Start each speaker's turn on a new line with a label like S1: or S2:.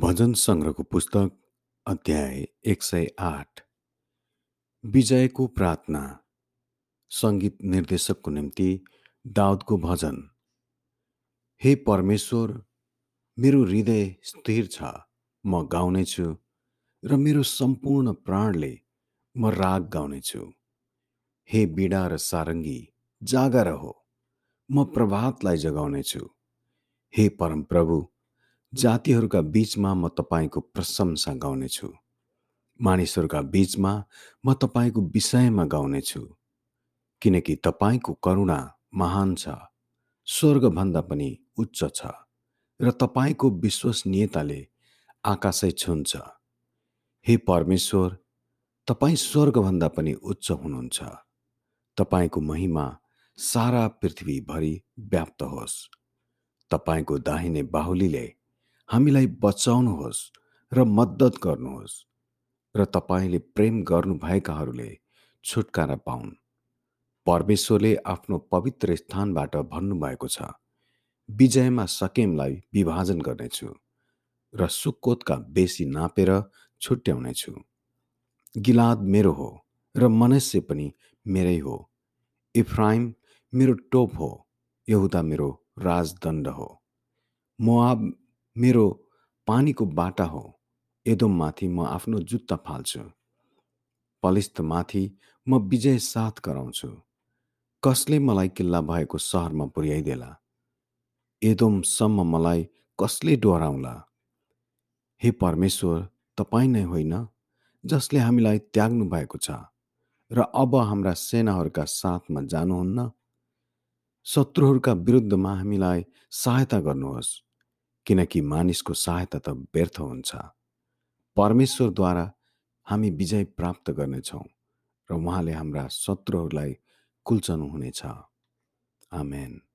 S1: भजन सङ्ग्रहको पुस्तक अध्याय एक सय आठ। विजयको प्रार्थना। सङ्गीत निर्देशकको निम्ति दाउदको भजन। हे परमेश्वर मेरो हृदय स्थिर छ म गाउनेछु र मेरो सम्पूर्ण प्राणले म राग गाउनेछु। हे बिडा र सारङ्गी जागा रहो म प्रभातलाई जगाउनेछु। हे परमप्रभु जातिहरूका बीचमा म तपाईँको प्रशंसा गाउनेछु। मानिसहरूका बीचमा म तपाईँको विषयमा गाउनेछु। किनकि तपाईँको करुणा महान छ स्वर्गभन्दा पनि उच्च छ र तपाईँको विश्वसनीयताले आकाशै छुन्छ। हे परमेश्वर तपाईँ स्वर्गभन्दा पनि उच्च हुनुहुन्छ। तपाईँको महिमा सारा पृथ्वीभरि व्याप्त होस्। तपाईँको दाहिने बाहुलीले हामीलाई बचाउनुहोस् र मद्दत गर्नुहोस् र तपाईँले प्रेम गर्नुभएकाहरूले छुटकारा पाउन्। परमेश्वरले आफ्नो पवित्र स्थानबाट भन्नुभएको छ विजयमा सकेमलाई विभाजन गर्नेछु र सुक्कोतका बेसी नापेर छुट्याउनेछु। गिलाद मेरो हो र मनुष्य पनि मेरै हो। इफ्राइम मेरो टोप हो यहुदा मेरो राजदण्ड हो। मोआब मेरो पानीको बाटा हो। एदोममाथि म आफ्नो जुत्ता फाल्छु। पलिस्तमाथि म विजय साथ गराउँछु। कसले मलाई किल्ला भएको सहरमा पुर्याइदेला? एदोमसम्म मलाई कसले डोराउला हे परमेश्वर तपाईँ नै होइन जसले हामीलाई त्याग्नु भएको छ र अब हाम्रा सेनाहरूका साथमा जानुहुन्न? शत्रुहरूका विरुद्धमा हामीलाई सहायता गर्नुहोस्। किनकि मानिसको सहायता त व्यर्थ हुन्छ। परमेश्वरद्वारा हामी विजय प्राप्त गर्नेछौँ र उहाँले हाम्रा शत्रुहरूलाई कुल्चनु हुनेछ। आमेन।